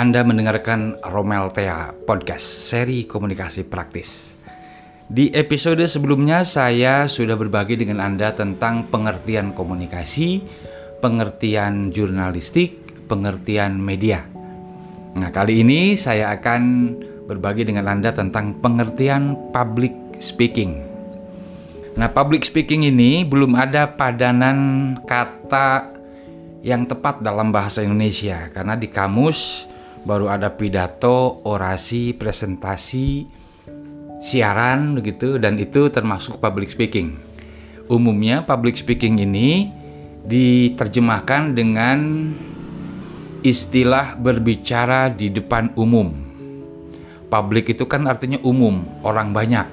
Anda mendengarkan Romel Tea Podcast, seri komunikasi praktis. Di episode sebelumnya saya sudah berbagi dengan Anda tentang pengertian komunikasi, pengertian jurnalistik, pengertian media. Nah, kali ini saya akan berbagi dengan Anda tentang pengertian public speaking. Nah, public speaking ini belum ada padanan kata yang tepat dalam bahasa Indonesia karena di kamus baru ada pidato, orasi, presentasi, siaran begitu dan itu termasuk public speaking. Umumnya public speaking ini diterjemahkan dengan istilah berbicara di depan umum. Public itu kan artinya umum, orang banyak.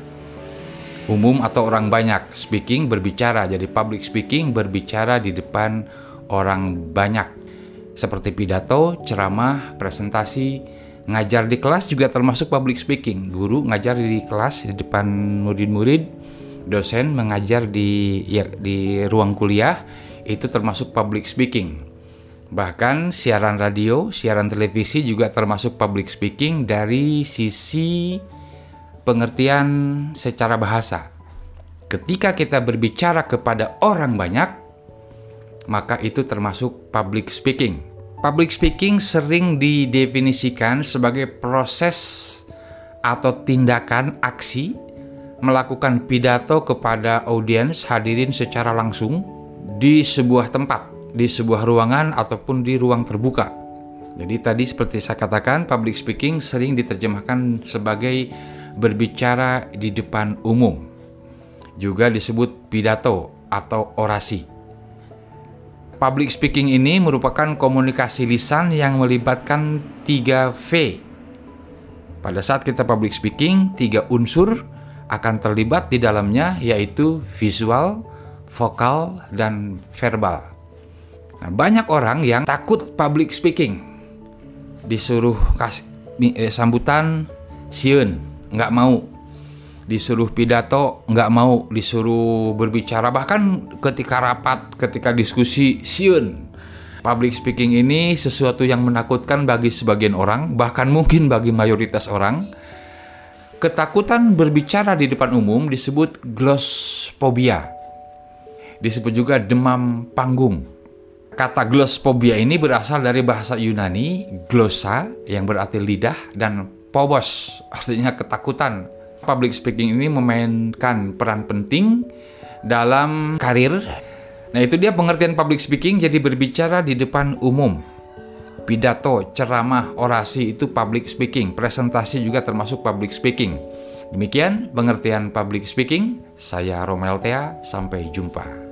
Umum atau orang banyak, speaking berbicara. Jadi public speaking berbicara di depan orang banyak seperti pidato, ceramah, presentasi, ngajar di kelas juga termasuk public speaking. Guru ngajar di kelas di depan murid-murid, dosen mengajar di ya, di ruang kuliah itu termasuk public speaking. Bahkan siaran radio, siaran televisi juga termasuk public speaking dari sisi pengertian secara bahasa. Ketika kita berbicara kepada orang banyak, maka itu termasuk public speaking. Public speaking sering didefinisikan sebagai proses atau tindakan aksi melakukan pidato kepada audiens hadirin secara langsung di sebuah tempat, di sebuah ruangan ataupun di ruang terbuka. Jadi tadi seperti saya katakan, public speaking sering diterjemahkan sebagai berbicara di depan umum. Juga disebut pidato atau orasi. Public speaking ini merupakan komunikasi lisan yang melibatkan 3V. Pada saat kita public speaking, tiga unsur akan terlibat di dalamnya yaitu visual, vokal, dan verbal. Nah, banyak orang yang takut public speaking. Disuruh kasih eh, sambutan siun, nggak mau disuruh pidato nggak mau disuruh berbicara. Bahkan ketika rapat ketika diskusi siun. Public speaking ini sesuatu yang menakutkan bagi sebagian orang bahkan mungkin bagi mayoritas orang. Ketakutan berbicara di depan umum disebut glosphobia. Disebut juga demam panggung. Kata glosphobia ini berasal dari bahasa Yunani glossa yang berarti lidah dan phobos artinya ketakutan public speaking ini memainkan peran penting dalam karir. Nah, itu dia pengertian public speaking jadi berbicara di depan umum. Pidato, ceramah, orasi itu public speaking, presentasi juga termasuk public speaking. Demikian pengertian public speaking. Saya Romel Tea, sampai jumpa.